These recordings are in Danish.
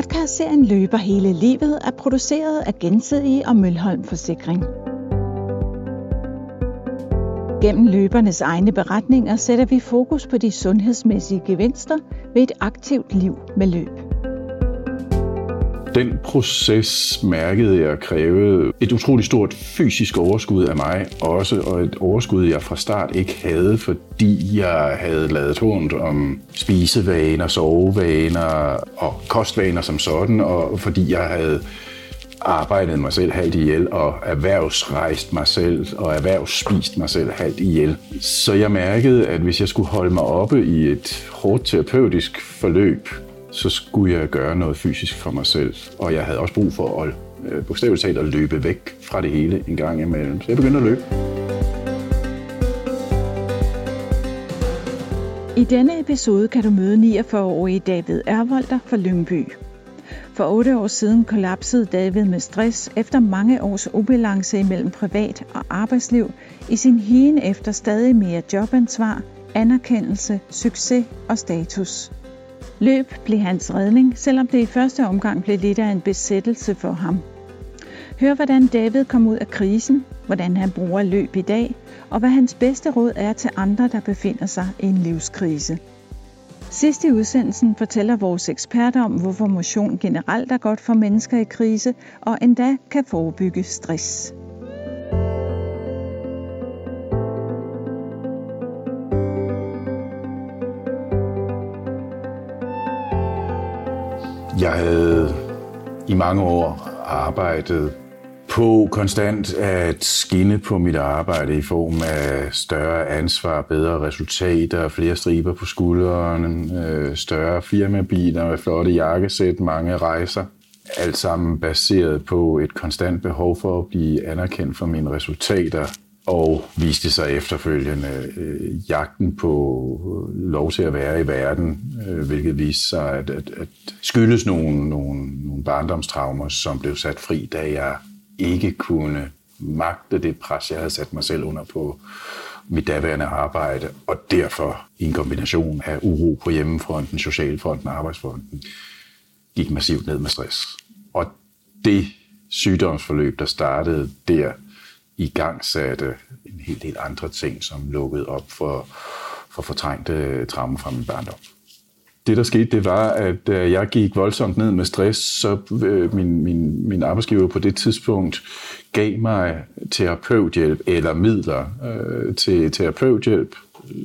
Podcastserien Løber hele livet er produceret af Gensidige og Mølholm Forsikring. Gennem løbernes egne beretninger sætter vi fokus på de sundhedsmæssige gevinster ved et aktivt liv med løb. Den proces mærkede jeg krævede et utroligt stort fysisk overskud af mig også, og et overskud, jeg fra start ikke havde, fordi jeg havde lavet rundt om spisevaner, sovevaner og kostvaner som sådan, og fordi jeg havde arbejdet mig selv halvt ihjel og erhvervsrejst mig selv og erhvervsspist mig selv halvt ihjel. Så jeg mærkede, at hvis jeg skulle holde mig oppe i et hårdt terapeutisk forløb, så skulle jeg gøre noget fysisk for mig selv. Og jeg havde også brug for at øh, bogstaveligt talt at løbe væk fra det hele en gang imellem. Så jeg begyndte at løbe. I denne episode kan du møde 49-årige David Ervolder fra Lyngby. For otte år siden kollapsede David med stress efter mange års ubalance imellem privat og arbejdsliv i sin higen efter stadig mere jobansvar, anerkendelse, succes og status. Løb blev hans redning, selvom det i første omgang blev lidt af en besættelse for ham. Hør hvordan David kom ud af krisen, hvordan han bruger løb i dag, og hvad hans bedste råd er til andre, der befinder sig i en livskrise. Sidst i udsendelsen fortæller vores eksperter om, hvorfor motion generelt er godt for mennesker i krise, og endda kan forebygge stress. Jeg havde i mange år arbejdet på konstant at skinne på mit arbejde i form af større ansvar, bedre resultater, flere striber på skulderen, øh, større firmabiler med flotte jakkesæt, mange rejser. Alt sammen baseret på et konstant behov for at blive anerkendt for mine resultater og viste sig efterfølgende øh, jagten på øh, lov til at være i verden, øh, hvilket viste sig at, at, at skyldes nogle, nogle, nogle barndomstraumer, som blev sat fri, da jeg ikke kunne magte det pres, jeg havde sat mig selv under på mit daværende arbejde, og derfor i en kombination af uro på hjemmefronten, socialfronten og arbejdsfronten, gik massivt ned med stress. Og det sygdomsforløb, der startede der, i gang satte en hel del andre ting, som lukkede op for, for fortrængte traumer fra min barndom. Det, der skete, det var, at øh, jeg gik voldsomt ned med stress, så øh, min, min, min arbejdsgiver på det tidspunkt gav mig terapeuthjælp eller midler øh, til terapeuthjælp,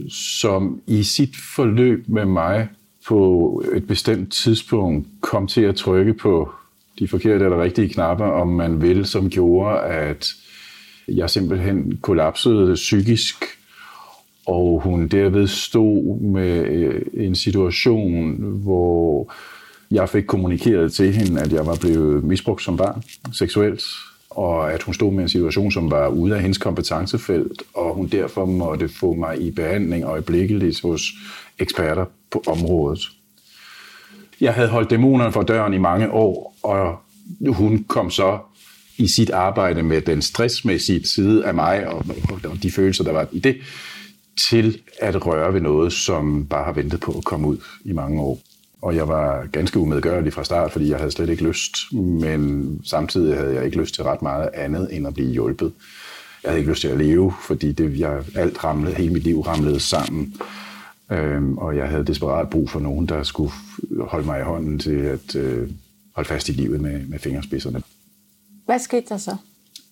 som i sit forløb med mig på et bestemt tidspunkt kom til at trykke på de forkerte eller rigtige knapper, om man vil, som gjorde, at jeg simpelthen kollapsede psykisk, og hun derved stod med øh, en situation, hvor jeg fik kommunikeret til hende, at jeg var blevet misbrugt som barn seksuelt, og at hun stod med en situation, som var ude af hendes kompetencefelt, og hun derfor måtte få mig i behandling øjeblikkeligt hos eksperter på området. Jeg havde holdt dæmonerne for døren i mange år, og hun kom så i sit arbejde med den stressmæssige side af mig og, og de følelser, der var i det, til at røre ved noget, som bare har ventet på at komme ud i mange år. Og jeg var ganske umedgørlig fra start, fordi jeg havde slet ikke lyst, men samtidig havde jeg ikke lyst til ret meget andet end at blive hjulpet. Jeg havde ikke lyst til at leve, fordi det, jeg, alt ramlede, hele mit liv ramlede sammen. Øhm, og jeg havde desperat brug for nogen, der skulle holde mig i hånden til at øh, holde fast i livet med, med fingerspidserne. Hvad skete der så?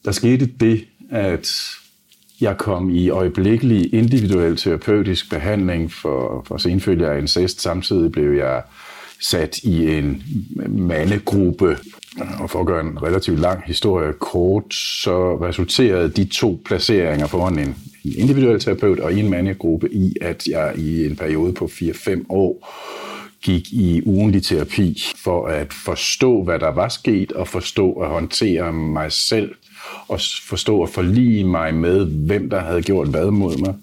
Der skete det, at jeg kom i øjeblikkelig individuel terapeutisk behandling for, for senfølger af incest. Samtidig blev jeg sat i en mandegruppe, og for at gøre en relativt lang historie kort, så resulterede de to placeringer foran en, en individuel terapeut og en mandegruppe i, at jeg i en periode på 4-5 år gik i ugenlig terapi for at forstå, hvad der var sket, og forstå at håndtere mig selv, og forstå at forlige mig med, hvem der havde gjort hvad mod mig.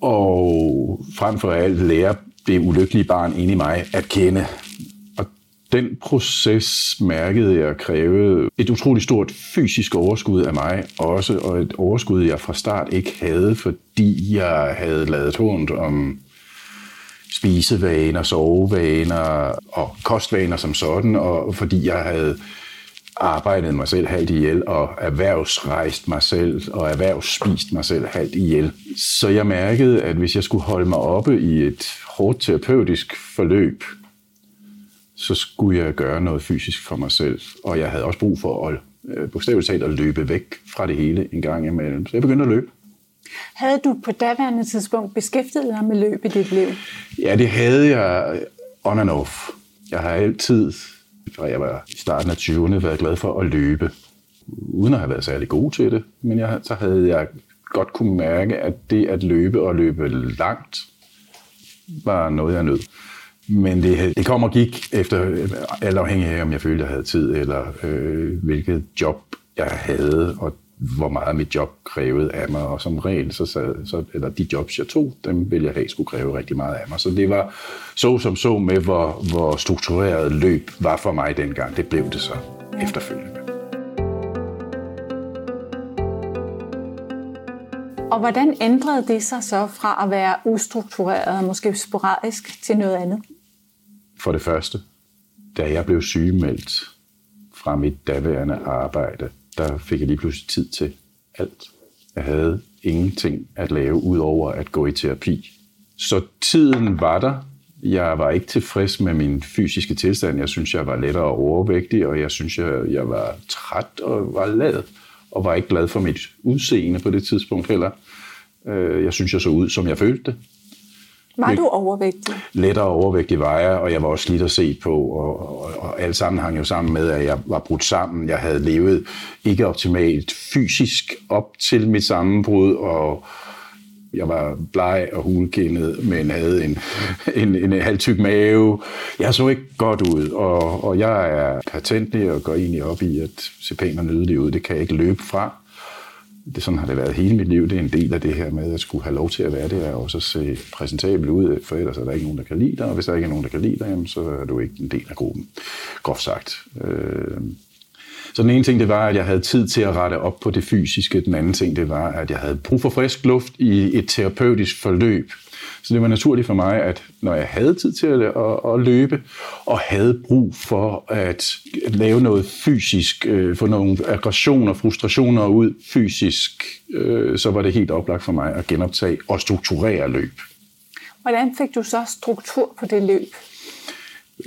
Og frem for alt lære det ulykkelige barn inde i mig at kende. Og den proces mærkede jeg krævede et utroligt stort fysisk overskud af mig også, og et overskud, jeg fra start ikke havde, fordi jeg havde lavet hånd om spisevaner, sovevaner og kostvaner som sådan, og fordi jeg havde arbejdet mig selv halvt ihjel og erhvervsrejst mig selv og erhvervsspist mig selv halvt ihjel. Så jeg mærkede, at hvis jeg skulle holde mig oppe i et hårdt terapeutisk forløb, så skulle jeg gøre noget fysisk for mig selv. Og jeg havde også brug for at øh, bogstaveligt talt at løbe væk fra det hele en gang imellem. Så jeg begyndte at løbe. Havde du på daværende tidspunkt beskæftiget dig med løb i dit liv? Ja, det havde jeg øh, on and off. Jeg har altid, fra jeg var i starten af 20'erne, været glad for at løbe. Uden at have været særlig god til det. Men jeg, så havde jeg godt kunne mærke, at det at løbe og løbe langt, var noget, jeg nød. Men det, det kom og gik efter, alt afhængig af, om jeg følte, jeg havde tid, eller øh, hvilket job jeg havde, og hvor meget mit job krævede af mig, og som regel, så, så, eller de jobs, jeg tog, dem ville jeg have skulle kræve rigtig meget af mig. Så det var så som så med, hvor, hvor struktureret løb var for mig dengang. Det blev det så efterfølgende. Og hvordan ændrede det sig så fra at være ustruktureret og måske sporadisk til noget andet? For det første, da jeg blev sygemeldt fra mit daværende arbejde, der fik jeg lige pludselig tid til alt. Jeg havde ingenting at lave, udover at gå i terapi. Så tiden var der. Jeg var ikke tilfreds med min fysiske tilstand. Jeg synes, jeg var lettere overvægtig, og jeg synes, jeg, jeg var træt og var lad, og var ikke glad for mit udseende på det tidspunkt heller. Øh, jeg synes, jeg så ud, som jeg følte det. Var du overvægtig? Lettere overvægtig var jeg, og jeg var også slidt at se på, og, og, og alt sammen hang jo sammen med, at jeg var brudt sammen. Jeg havde levet ikke optimalt fysisk op til mit sammenbrud, og jeg var bleg og hulkendet, men havde en, en, en, en halvtyk mave. Jeg så ikke godt ud, og, og jeg er patentlig og går egentlig op i at se pænt og nydelig ud. Det kan jeg ikke løbe fra det, sådan har det været hele mit liv. Det er en del af det her med at skulle have lov til at være det, og også se præsentabel ud, for ellers er der ikke nogen, der kan lide dig, og hvis der ikke er nogen, der kan lide dig, jamen, så er du ikke en del af gruppen, groft sagt. Øh, så den ene ting, det var, at jeg havde tid til at rette op på det fysiske. Den anden ting, det var, at jeg havde brug for frisk luft i et terapeutisk forløb. Så det var naturligt for mig, at når jeg havde tid til at, at, at løbe, og havde brug for at lave noget fysisk, øh, få nogle aggressioner, frustrationer ud fysisk, øh, så var det helt oplagt for mig at genoptage og strukturere løb. Hvordan fik du så struktur på det løb?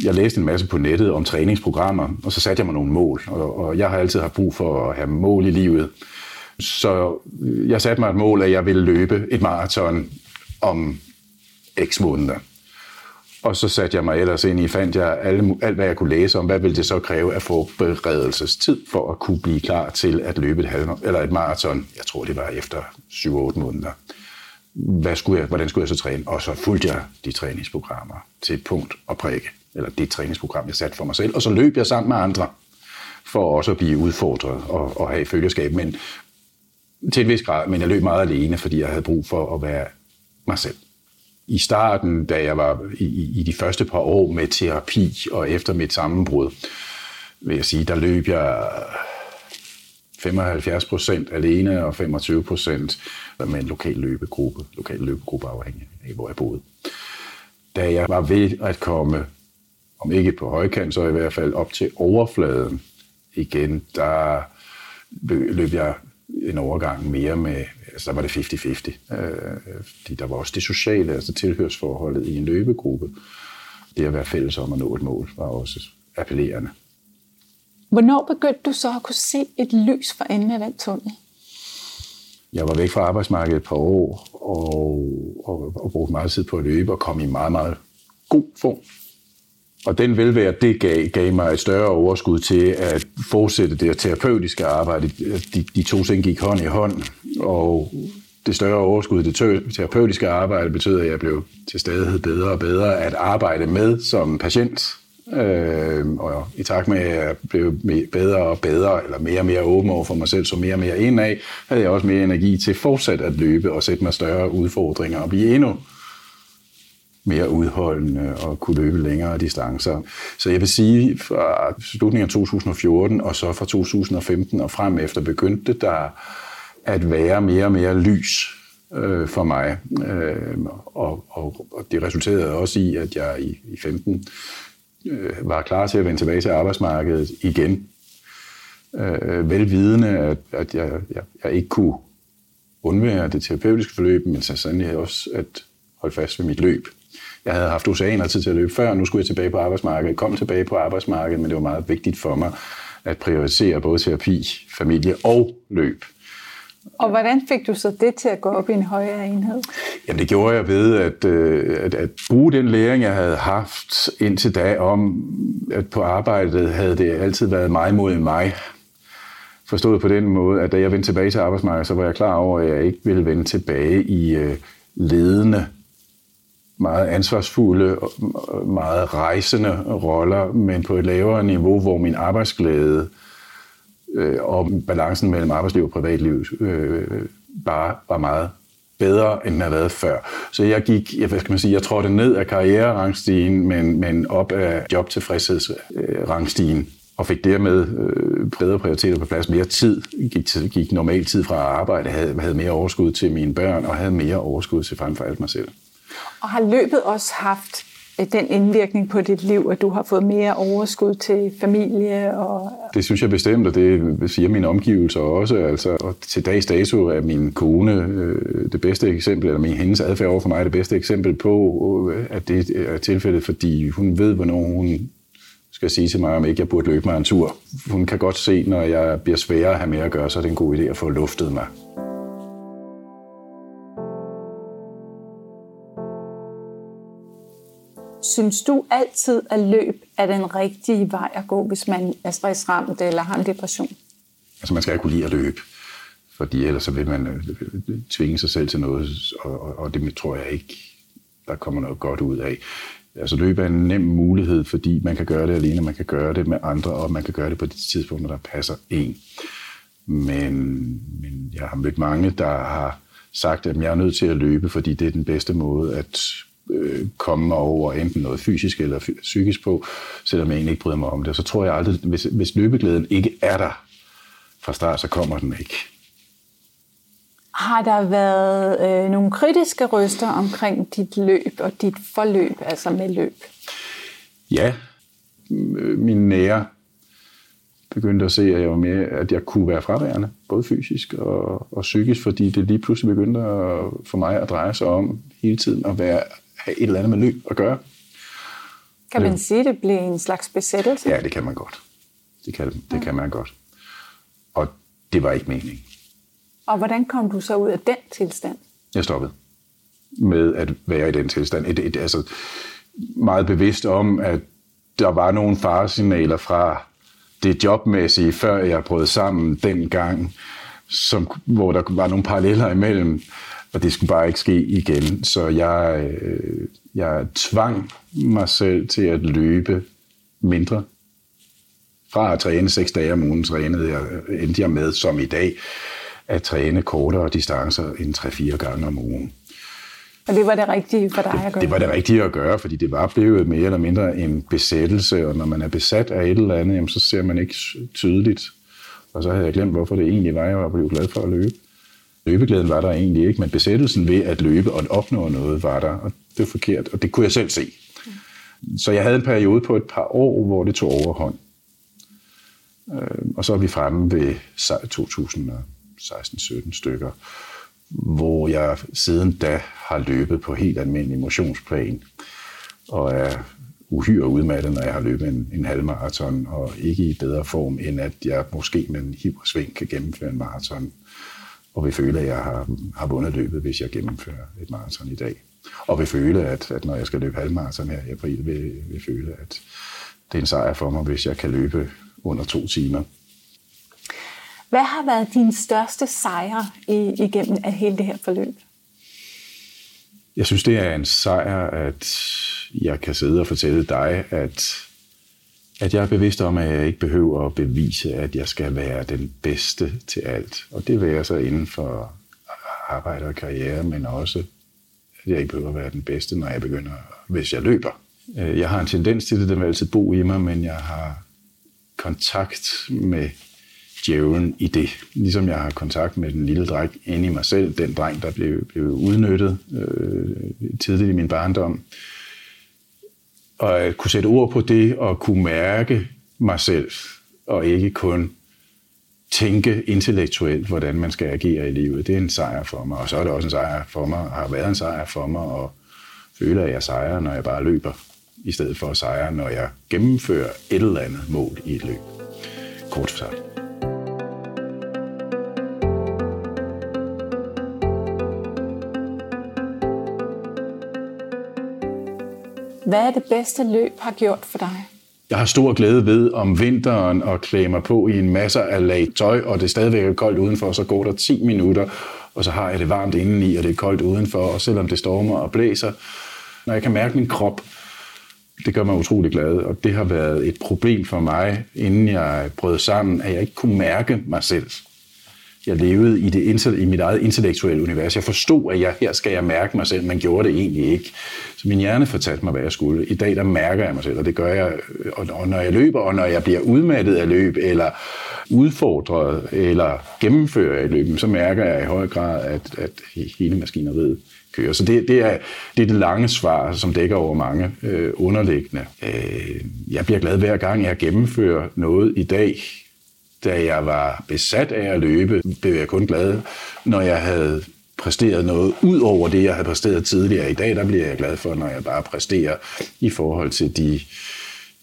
Jeg læste en masse på nettet om træningsprogrammer, og så satte jeg mig nogle mål. Og, og jeg har altid haft brug for at have mål i livet. Så jeg satte mig et mål, at jeg ville løbe et maraton om x måneder. Og så satte jeg mig ellers ind i, fandt jeg alle, alt, hvad jeg kunne læse om, hvad ville det så kræve at få beredelsestid for at kunne blive klar til at løbe et, halv, eller et maraton. Jeg tror, det var efter 7-8 måneder. Hvad skulle jeg, hvordan skulle jeg så træne? Og så fulgte jeg de træningsprogrammer til punkt og prikke eller det træningsprogram, jeg satte for mig selv. Og så løb jeg sammen med andre, for også at blive udfordret og, og have følgeskab. Men til en vis grad, men jeg løb meget alene, fordi jeg havde brug for at være mig selv. I starten, da jeg var i, i de første par år med terapi og efter mit sammenbrud, vil jeg sige, der løb jeg 75 procent alene og 25 procent med en lokal løbegruppe, lokal løbegruppe afhængig af, hvor jeg boede. Da jeg var ved at komme om ikke på højkant, så i hvert fald op til overfladen igen, der løb jeg en overgang mere med, altså der var det 50-50, øh, fordi der var også det sociale, altså tilhørsforholdet i en løbegruppe. Det at være fælles om at nå et mål var også appellerende. Hvornår begyndte du så at kunne se et lys for enden af den tunnel? Jeg var væk fra arbejdsmarkedet et par år og, og, og brugte meget tid på at løbe og kom i meget, meget god form. Og den velvære, det gav, gav mig et større overskud til at fortsætte det terapeutiske arbejde. De, de to ting gik hånd i hånd, og det større overskud, det terapeutiske arbejde, betød, at jeg blev til stadighed bedre og bedre at arbejde med som patient. Øh, og i takt med, at jeg blev bedre og bedre, eller mere og mere åben over for mig selv, så mere og mere indad, havde jeg også mere energi til fortsat at løbe og sætte mig større udfordringer og blive endnu mere udholdende og kunne løbe længere distancer. Så jeg vil sige, fra slutningen af 2014 og så fra 2015 og frem efter begyndte der at være mere og mere lys øh, for mig. Øh, og, og, og det resulterede også i, at jeg i, i 15 øh, var klar til at vende tilbage til arbejdsmarkedet igen. Øh, velvidende, at, at jeg, jeg, jeg ikke kunne undvære det terapeutiske forløb, men så sandelig også at holde fast ved mit løb. Jeg havde haft oceaner tid til at løbe før, nu skulle jeg tilbage på arbejdsmarkedet. kom tilbage på arbejdsmarkedet, men det var meget vigtigt for mig at prioritere både terapi, familie og løb. Og hvordan fik du så det til at gå op i en højere enhed? Jamen det gjorde jeg ved at, øh, at, at bruge den læring, jeg havde haft indtil da om, at på arbejdet havde det altid været mig mod mig. Forstået på den måde, at da jeg vendte tilbage til arbejdsmarkedet, så var jeg klar over, at jeg ikke ville vende tilbage i øh, ledende, meget ansvarsfulde, meget rejsende roller, men på et lavere niveau, hvor min arbejdsglæde øh, og balancen mellem arbejdsliv og privatliv øh, bare var meget bedre, end den havde været før. Så jeg gik, jeg, hvad skal man sige, jeg trådte ned af karriererangstigen, men, men op af jobtilfredshedsrangstigen, og fik dermed øh, bredere prioriteter på plads, mere tid, gik, til, gik normal tid fra arbejde, havde, havde mere overskud til mine børn, og havde mere overskud til frem for alt mig selv. Og har løbet også haft øh, den indvirkning på dit liv, at du har fået mere overskud til familie? Og... Det synes jeg bestemt, og det siger mine omgivelser også. Altså, og til dags dato er min kone øh, det bedste eksempel, eller min hendes adfærd over for mig er det bedste eksempel på, øh, at det er tilfældet, fordi hun ved, hvornår hun skal sige til mig, om ikke jeg burde løbe mig en tur. Hun kan godt se, når jeg bliver sværere at have med at gøre, så er det en god idé at få luftet mig. Synes du altid, at løb er den rigtige vej at gå, hvis man er stressramt eller har en depression? Altså man skal kunne lide at løbe, fordi ellers så vil man øh, tvinge sig selv til noget, og, og det tror jeg ikke, der kommer noget godt ud af. Altså løb er en nem mulighed, fordi man kan gøre det alene, man kan gøre det med andre, og man kan gøre det på de tidspunkter, der passer en. Men, men jeg har mødt mange, der har sagt, at jeg er nødt til at løbe, fordi det er den bedste måde at øh, komme over enten noget fysisk eller psykisk på, selvom jeg egentlig ikke bryder mig om det. Så tror jeg aldrig, hvis, hvis løbeglæden ikke er der fra start, så kommer den ikke. Har der været øh, nogle kritiske røster omkring dit løb og dit forløb, altså med løb? Ja, min nære begyndte at se, at jeg, var mere, at jeg kunne være fraværende, både fysisk og, og psykisk, fordi det lige pludselig begyndte at, for mig at dreje sig om hele tiden at være have et eller andet med løb at gøre. Kan man sige, at det bliver en slags besættelse? Ja, det kan man godt. Det kan, det kan man godt. Og det var ikke meningen. Og hvordan kom du så ud af den tilstand? Jeg stoppede med at være i den tilstand. Et, et, altså, meget bevidst om, at der var nogle faresignaler fra det jobmæssige, før jeg brød sammen dengang, som, hvor der var nogle paralleller imellem, og det skulle bare ikke ske igen. Så jeg, øh, jeg tvang mig selv til at løbe mindre. Fra at træne seks dage om ugen, trænede jeg, endte jeg med, som i dag, at træne kortere distancer end 3-4 gange om ugen. Og det var det rigtige for dig at gøre? Det, det var det rigtige at gøre, fordi det var blevet mere eller mindre en besættelse, og når man er besat af et eller andet, jamen, så ser man ikke tydeligt. Og så havde jeg glemt, hvorfor det egentlig var, jeg var blevet glad for at løbe. Løbeglæden var der egentlig ikke, men besættelsen ved at løbe og at opnå noget var der, og det var forkert, og det kunne jeg selv se. Så jeg havde en periode på et par år, hvor det tog overhånd. Øh, og så er vi fremme ved 2016-17 stykker, hvor jeg siden da har løbet på helt almindelig motionsplan, og er uhyre udmattet, når jeg har løbet en, en halvmarathon, og ikke i bedre form, end at jeg måske med en hiv og sving kan gennemføre en maraton og vil føle, at jeg har, har vundet løbet, hvis jeg gennemfører et maraton i dag. Og vil føle, at, at når jeg skal løbe halvmaraton her i april, vil, vil føle, at det er en sejr for mig, hvis jeg kan løbe under to timer. Hvad har været din største sejr igennem af hele det her forløb? Jeg synes, det er en sejr, at jeg kan sidde og fortælle dig, at at jeg er bevidst om, at jeg ikke behøver at bevise, at jeg skal være den bedste til alt. Og det vil jeg så inden for arbejde og karriere, men også, at jeg ikke behøver at være den bedste, når jeg begynder, hvis jeg løber. Øh, jeg har en tendens til det, den vil altid bo i mig, men jeg har kontakt med djævlen i det. Ligesom jeg har kontakt med den lille dreng inde i mig selv, den dreng, der blev, blev udnyttet øh, tidligt i min barndom. Og at kunne sætte ord på det og kunne mærke mig selv, og ikke kun tænke intellektuelt, hvordan man skal agere i livet, det er en sejr for mig. Og så er det også en sejr for mig, har været en sejr for mig, og føler, at jeg sejrer, når jeg bare løber, i stedet for at sejre, når jeg gennemfører et eller andet mål i et løb. Kort sagt. Hvad er det bedste løb har gjort for dig? Jeg har stor glæde ved om vinteren at klæde mig på i en masse af lag tøj, og det er stadigvæk er koldt udenfor, så går der 10 minutter, og så har jeg det varmt indeni, og det er koldt udenfor, og selvom det stormer og blæser, når jeg kan mærke min krop, det gør mig utrolig glad, og det har været et problem for mig, inden jeg brød sammen, at jeg ikke kunne mærke mig selv. Jeg levede i, det, i mit eget intellektuelle univers. Jeg forstod, at jeg, her skal jeg mærke mig selv, men gjorde det egentlig ikke. Så min hjerne fortalte mig, hvad jeg skulle. I dag, der mærker jeg mig selv, og det gør jeg, og når jeg løber, og når jeg bliver udmattet af løb, eller udfordret, eller gennemfører et løb, så mærker jeg i høj grad, at, at hele maskineriet kører. Så det, det, er, det er det lange svar, som dækker over mange øh, underliggende. Øh, jeg bliver glad hver gang, jeg gennemfører noget i dag. Da jeg var besat af at løbe, blev jeg kun glad, når jeg havde præsteret noget ud over det, jeg havde præsteret tidligere. I dag der bliver jeg glad for, når jeg bare præsterer i forhold til de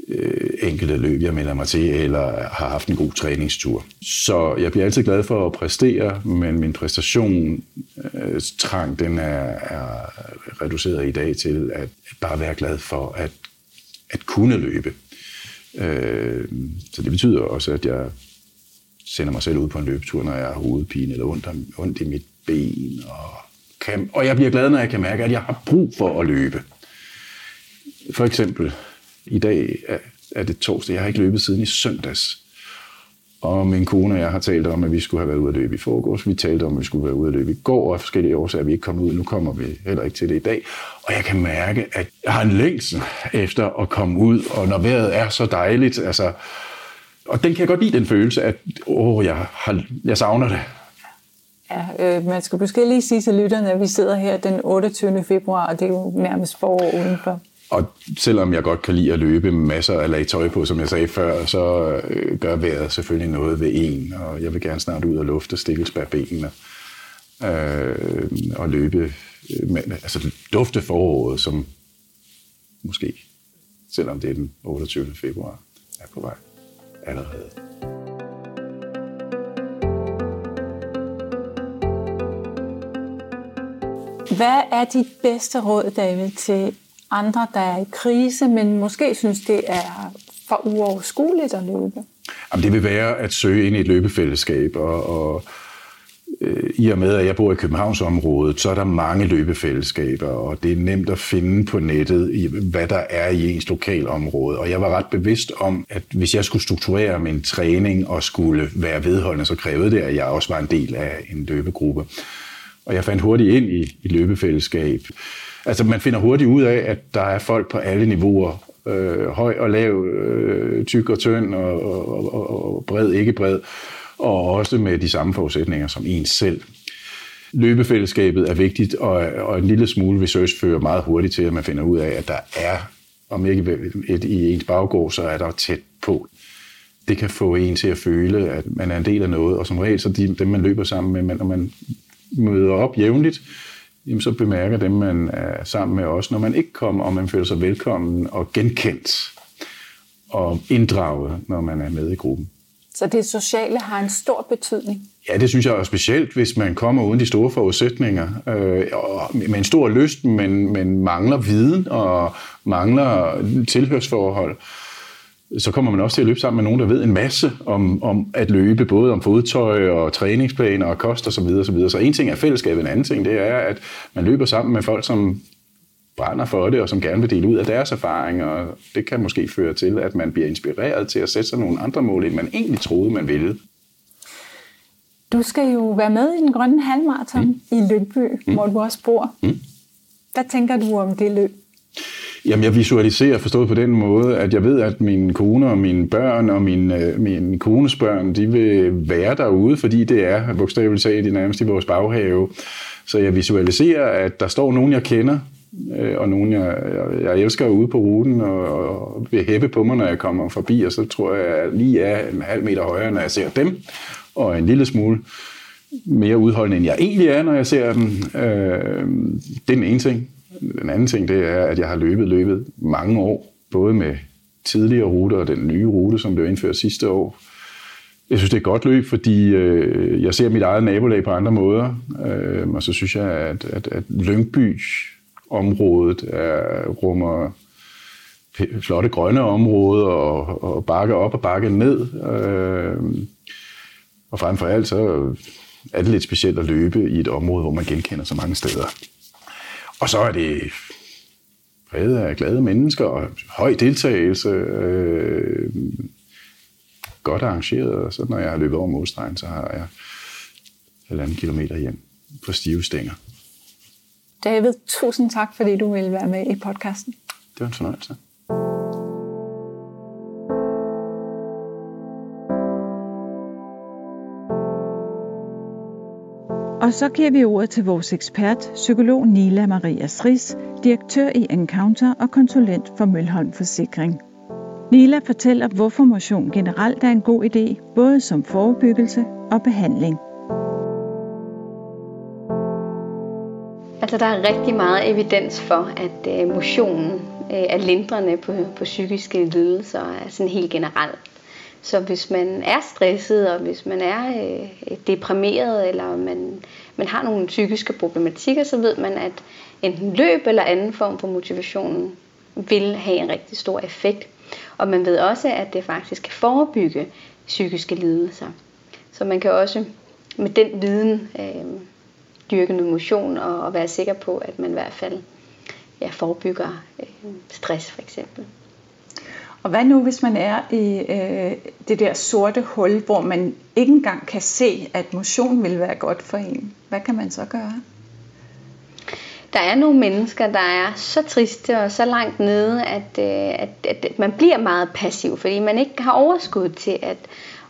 øh, enkelte løb, jeg melder mig til, eller har haft en god træningstur. Så jeg bliver altid glad for at præstere, men min præstation øh, trang, den er, er reduceret i dag til at, at bare være glad for at, at kunne løbe. Øh, så det betyder også, at jeg sender mig selv ud på en løbetur, når jeg har hovedpine eller ondt, ondt i mit ben. Og, kan, og jeg bliver glad, når jeg kan mærke, at jeg har brug for at løbe. For eksempel i dag er det torsdag. Jeg har ikke løbet siden i søndags. Og min kone og jeg har talt om, at vi skulle have været ude at løbe i forgårs. Vi talte om, at vi skulle være ude at løbe i går, og af forskellige årsager er vi ikke kommet ud. Nu kommer vi heller ikke til det i dag. Og jeg kan mærke, at jeg har en længsel efter at komme ud, og når vejret er så dejligt, altså, og den kan jeg godt lide, den følelse, at åh, jeg, har, jeg savner det. Ja, øh, man skal måske lige sige til lytterne, at vi sidder her den 28. februar, og det er jo nærmest forår udenfor. Og selvom jeg godt kan lide at løbe med masser af lag tøj på, som jeg sagde før, så øh, gør vejret selvfølgelig noget ved en, og jeg vil gerne snart ud og lufte stikkelsbærbenene øh, og løbe, øh, med, altså dufte foråret, som måske, selvom det er den 28. februar, er på vej allerede. Hvad er dit bedste råd, David, til andre, der er i krise, men måske synes, det er for uoverskueligt at løbe? Jamen, det vil være at søge ind i et løbefællesskab, og, og øh, i og med, at jeg bor i Københavnsområdet, så er der mange løbefællesskaber, og det er nemt at finde på nettet, hvad der er i ens lokalområde. Og jeg var ret bevidst om, at hvis jeg skulle strukturere min træning og skulle være vedholdende, så krævede det, at jeg også var en del af en løbegruppe. Og jeg fandt hurtigt ind i et løbefællesskab. Altså man finder hurtigt ud af, at der er folk på alle niveauer. Øh, høj og lav, øh, tyk og tynd og, og, og, og bred, ikke bred. Og også med de samme forudsætninger som ens selv. Løbefællesskabet er vigtigt, og, og en lille smule research fører meget hurtigt til, at man finder ud af, at der er, om ikke et, i ens baggård, så er der tæt på. Det kan få en til at føle, at man er en del af noget, og som regel så de, dem, man løber sammen med, når man møder op jævnligt, jamen så bemærker dem, man er sammen med også, når man ikke kommer, og man føler sig velkommen og genkendt og inddraget, når man er med i gruppen. Så det sociale har en stor betydning? Ja, det synes jeg er specielt, hvis man kommer uden de store forudsætninger, øh, og med en stor lyst, men, men mangler viden og mangler tilhørsforhold. Så kommer man også til at løbe sammen med nogen, der ved en masse om, om at løbe, både om fodtøj og træningsplaner og kost og så videre, så videre. Så en ting er fællesskabet, en anden ting det er, at man løber sammen med folk, som brænder for det, og som gerne vil dele ud af deres erfaringer. Og det kan måske føre til, at man bliver inspireret til at sætte sig nogle andre mål, end man egentlig troede, man ville. Du skal jo være med i den grønne halvmarathon mm. i Lyngby, mm. hvor du også bor. Mm. Hvad tænker du om det løb? Jamen, jeg visualiserer forstået på den måde, at jeg ved, at mine kone og mine børn og mine, mine kones børn, de vil være derude, fordi det er bogstaveligt talt i nærmest i vores baghave. Så jeg visualiserer, at der står nogen, jeg kender, øh, og nogen, jeg, jeg, jeg elsker ude på ruten, og, og vil hæppe på mig, når jeg kommer forbi, og så tror jeg, at lige er en halv meter højere, når jeg ser dem, og en lille smule mere udholdende, end jeg egentlig er, når jeg ser dem. Øh, det er den ene ting. Den anden ting, det er, at jeg har løbet løbet mange år, både med tidligere ruter og den nye rute, som blev indført sidste år. Jeg synes, det er et godt løb, fordi øh, jeg ser mit eget nabolag på andre måder. Øh, og så synes jeg, at, at, at Lyngby området er, rummer flotte grønne områder og, og bakke op og bakke ned. Øh, og frem for alt så er det lidt specielt at løbe i et område, hvor man genkender så mange steder. Og så er det præget af glade mennesker og høj deltagelse. Øh, godt arrangeret, og så når jeg har løbet over målstregen, så har jeg halvanden kilometer hjem på stive stænger. David, tusind tak, fordi du ville være med i podcasten. Det var en fornøjelse. Og så giver vi ordet til vores ekspert, psykolog Nila Maria Stris, direktør i Encounter og konsulent for Mølholm Forsikring. Nila fortæller, hvorfor motion generelt er en god idé, både som forebyggelse og behandling. Altså, der er rigtig meget evidens for, at øh, motionen øh, er lindrende på, på psykiske lidelser, sådan helt generelt. Så hvis man er stresset, og hvis man er øh, deprimeret, eller man, man har nogle psykiske problematikker, så ved man, at enten løb eller anden form for motivation vil have en rigtig stor effekt. Og man ved også, at det faktisk kan forebygge psykiske lidelser. Så man kan også med den viden øh, dyrke noget motion og, og være sikker på, at man i hvert fald ja, forebygger øh, stress for eksempel. Og hvad nu, hvis man er i øh, det der sorte hul, hvor man ikke engang kan se, at motion vil være godt for en? Hvad kan man så gøre? Der er nogle mennesker, der er så triste og så langt nede, at, øh, at, at man bliver meget passiv, fordi man ikke har overskud til at,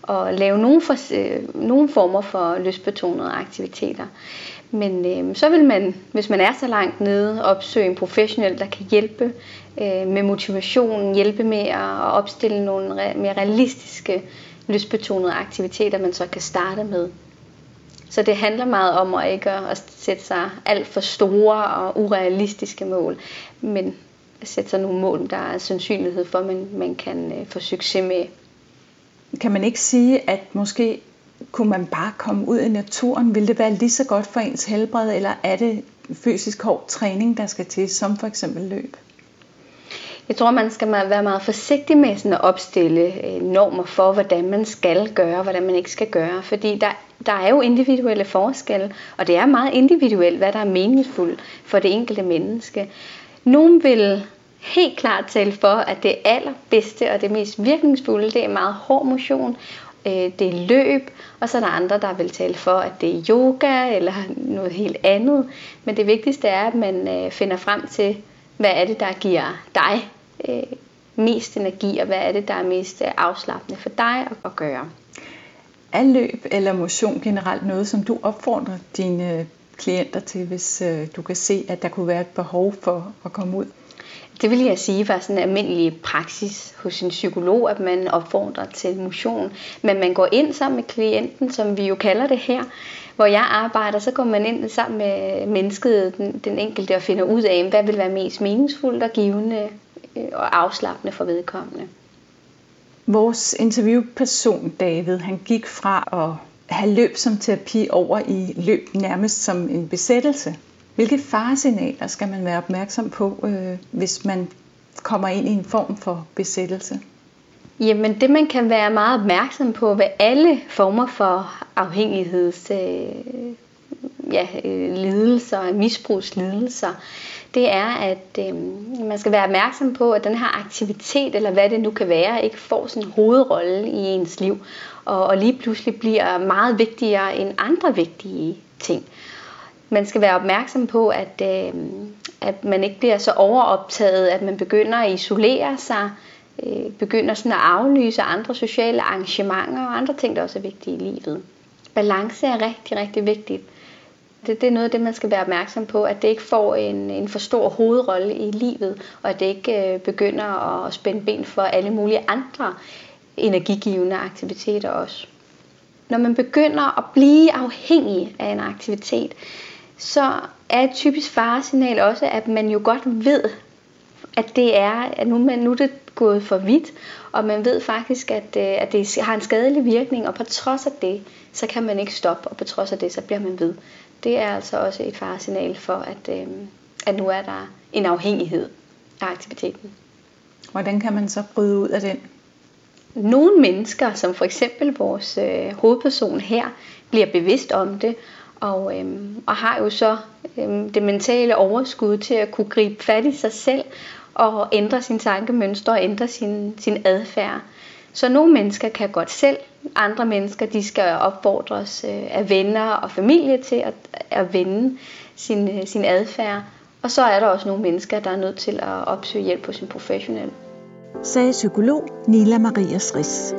at lave nogle, for, øh, nogle former for lystbetonede aktiviteter. Men øh, så vil man, hvis man er så langt nede, opsøge en professionel, der kan hjælpe øh, med motivationen, hjælpe med at opstille nogle mere realistiske lystbetonede aktiviteter, man så kan starte med. Så det handler meget om at ikke at sætte sig alt for store og urealistiske mål, men at sætte sig nogle mål, der er sandsynlighed for, at man, man kan øh, få succes med. Kan man ikke sige, at måske kunne man bare komme ud i naturen? Vil det være lige så godt for ens helbred, eller er det fysisk hård træning, der skal til, som for eksempel løb? Jeg tror, man skal være meget forsigtig med sådan at opstille øh, normer for, hvordan man skal gøre, hvordan man ikke skal gøre. Fordi der, der er jo individuelle forskelle, og det er meget individuelt, hvad der er meningsfuldt for det enkelte menneske. Nogle vil helt klart tale for, at det allerbedste og det mest virkningsfulde, det er meget hård motion, øh, det er løb, og så er der andre, der vil tale for, at det er yoga eller noget helt andet. Men det vigtigste er, at man øh, finder frem til, hvad er det, der giver dig øh, mest energi, og hvad er det, der er mest øh, afslappende for dig at, at gøre. Er løb eller motion generelt noget, som du opfordrer dine øh, klienter til, hvis øh, du kan se, at der kunne være et behov for at komme ud? Det vil jeg sige var sådan en almindelig praksis hos en psykolog, at man opfordrer til motion. Men man går ind sammen med klienten, som vi jo kalder det her. Hvor jeg arbejder, så går man ind sammen med mennesket, den, den enkelte, og finder ud af, hvad vil være mest meningsfuldt og givende øh, og afslappende for vedkommende. Vores interviewperson, David, han gik fra at have løb som terapi over i løb nærmest som en besættelse. Hvilke faresignaler skal man være opmærksom på, øh, hvis man kommer ind i en form for besættelse? Jamen det man kan være meget opmærksom på ved alle former for afhængigheds øh, ja, øh, lidelser, misbrugslidelser, det er, at øh, man skal være opmærksom på, at den her aktivitet, eller hvad det nu kan være, ikke får sådan en hovedrolle i ens liv, og, og lige pludselig bliver meget vigtigere end andre vigtige ting man skal være opmærksom på, at, øh, at man ikke bliver så overoptaget, at man begynder at isolere sig, øh, begynder sådan at aflyse andre sociale arrangementer og andre ting, der også er vigtige i livet. Balance er rigtig, rigtig vigtigt. Det, det er noget af det, man skal være opmærksom på, at det ikke får en, en for stor hovedrolle i livet, og at det ikke øh, begynder at spænde ben for alle mulige andre energigivende aktiviteter også. Når man begynder at blive afhængig af en aktivitet, så er et typisk faresignal også, at man jo godt ved, at det er, at nu, man, nu er det gået for vidt, og man ved faktisk, at, øh, at det har en skadelig virkning, og på trods af det, så kan man ikke stoppe, og på trods af det, så bliver man ved. Det er altså også et faresignal for, at, øh, at nu er der en afhængighed af aktiviteten. Hvordan kan man så bryde ud af den? Nogle mennesker, som for eksempel vores øh, hovedperson her, bliver bevidst om det, og, øhm, og har jo så øhm, det mentale overskud til at kunne gribe fat i sig selv og ændre sin tankemønstre og ændre sin, sin adfærd. Så nogle mennesker kan godt selv, andre mennesker de skal opfordres øh, af venner og familie til at, at vende sin, øh, sin adfærd. Og så er der også nogle mennesker, der er nødt til at opsøge hjælp hos en professionel. Sagde psykolog Nila Maria Sris.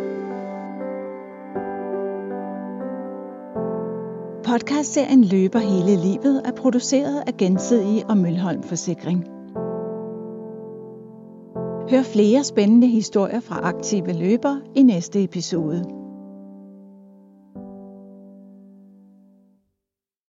Podcastserien Løber hele livet er produceret af Gensidige og Mølholm Forsikring. Hør flere spændende historier fra aktive løbere i næste episode.